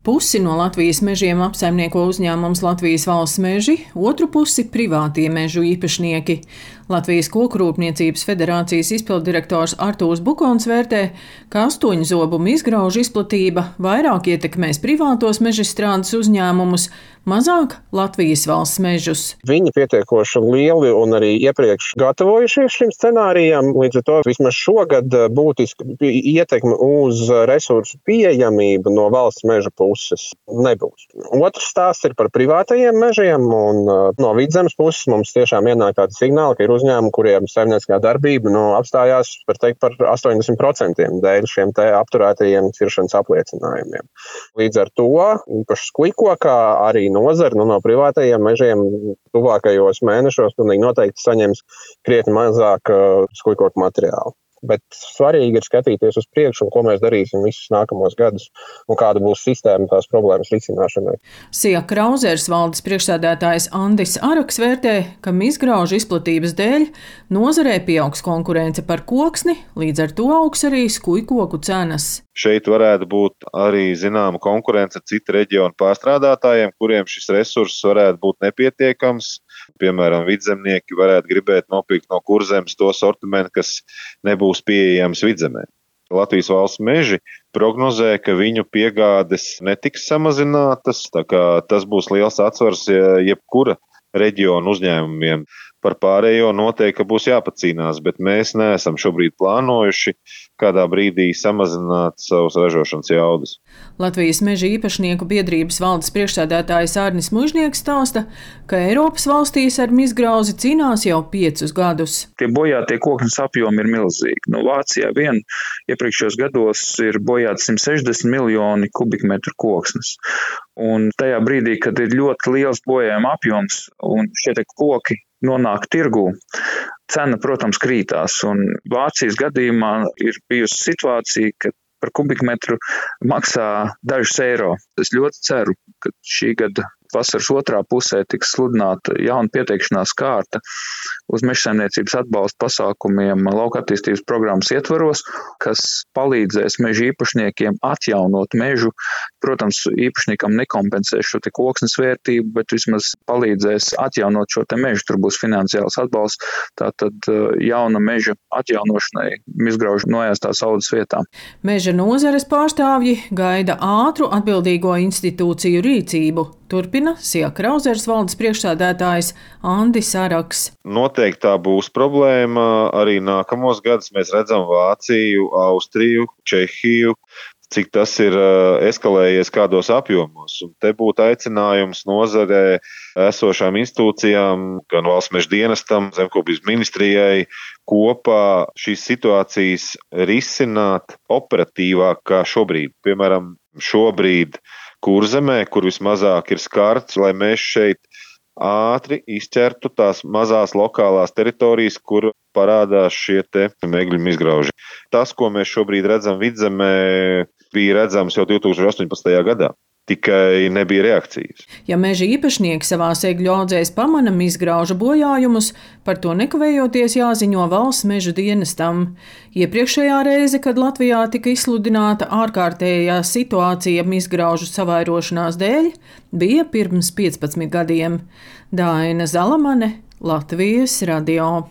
Pusi no Latvijas mežiem apsaimnieko uzņēmums Latvijas valsts meži, otru pusi privātie mežu īpašnieki. Latvijas kokrūpniecības federācijas izpildirektors Artūrs Bukons vērtē, ka astoņu zobumu izgraužu izplatība vairāk ietekmēs privātos mežstrādes uzņēmumus, mazāk Latvijas valsts mežus. Viņi pietiekoši lieli un arī iepriekš gatavojušies šim scenārijam, līdz ar to vismaz šogad būtiski ietekme uz resursu pieejamību no valsts meža puses nebūs. Otrs stāsts ir par privātajiem mežiem, un uh, no vidzemes puses mums tiešām ienāk tādi signāli, ka ir uzņēmumi, kuriem saimnieciskā darbība nu, apstājās teikt, par 80% dēļ šiem apturētajiem ciršanas apliecinājumiem. Līdz ar to īpaši sklikokā arī nozara nu, no privātajiem mežiem tuvākajos mēnešos noteikti saņems krietni mazāk uh, sklikokļu materiālu. Bet svarīgi ir skatīties uz priekšu, ko mēs darīsim visus nākamos gadus un kāda būs sistēma tās problēmas risināšanai. Sija Krauzers valdes priekšsēdētājs Andis Araks vērtē, ka izgraužu izplatības dēļ nozarē pieaugs konkurence par koksni, līdz ar to augs arī skujkoku cenas. Šeit varētu būt arī zināma konkurence ar citu reģionu pārstrādātājiem, kuriem šis resurss varētu būt nepietiekams. Piemēram, vidzemnieki varētu gribēt nopirkt no kurzemes to sortimentu, kas nebūs pieejams vidzemē. Latvijas valsts meži prognozē, ka viņu piegādes netiks samazinātas, tas būs liels atsvars jebkura reģionu uzņēmumiem. Par pārējo noteikti būs jāpacīnās, bet mēs neesam šobrīd plānojuši kādā brīdī samazināt savus ražošanas jaudas. Latvijas meža īpašnieku biedrības valdes priekšsēdētājs Ārnis Mužnieks stāsta, ka Eiropas valstīs ar izgrauzi cīnās jau piecus gadus. Tie bojātie koknes apjomi ir milzīgi. No Vācijā vien iepriekšējos gados ir bojāti 160 miljoni kubikmetru koksnes. Un tajā brīdī, kad ir ļoti liels bojājuma apjoms un šie koki nonāk tirgū, cena, protams, krītās. Un Vācijas gadījumā ir bijusi situācija, ka par kubikmetru maksā dažus eiro. Es ļoti ceru, ka šī gada vasaras otrā pusē tiks sludināta jauna pieteikšanās kārta uz mežsaimniecības atbalsta pasākumiem lauka attīstības programmas ietvaros, kas palīdzēs meža īpašniekiem atjaunot mežu. Protams, īpašniekam nekompensēs šo te koksnes vērtību, bet vismaz palīdzēs atjaunot šo te mežu. Tur būs finansiāls atbalsts, tātad uh, jauna meža atjaunošanai, izgraužu nojāstās audzes vietām. Meža nozares pārstāvji gaida ātru atbildīgo institūciju rīcību. Turpina Sija Krauzers valdes priekšsādētājs Andis Araks. Noteikti tā būs problēma. Arī nākamos gadus mēs redzam Vāciju, Austriju, Čehiju, cik tas ir eskalējies kādos apjomos. Un te būtu aicinājums nozarē esošām institūcijām, gan valsts meža dienestam, zemkopības ministrijai, kopā šīs situācijas risināt operatīvāk kā šobrīd. Piemēram, šobrīd kurzemē, kur vismazāk ir skarts, lai mēs šeit ātri izķertu tās mazās lokālās teritorijas, kur parādās šie megļu izgrauži. Tas, ko mēs šobrīd redzam vidzemē, bija redzams jau 2018. gadā tikai nebija reakcijas. Ja meža īpašnieki savā egļu audzēs pamana izgraužu bojājumus, par to nekavējoties jāziņo valsts meža dienestam. Iepriekšējā reize, kad Latvijā tika izsludināta ārkārtējā situācija izgraužu savairošanās dēļ, bija pirms 15 gadiem. Daina Zalamane, Latvijas radio.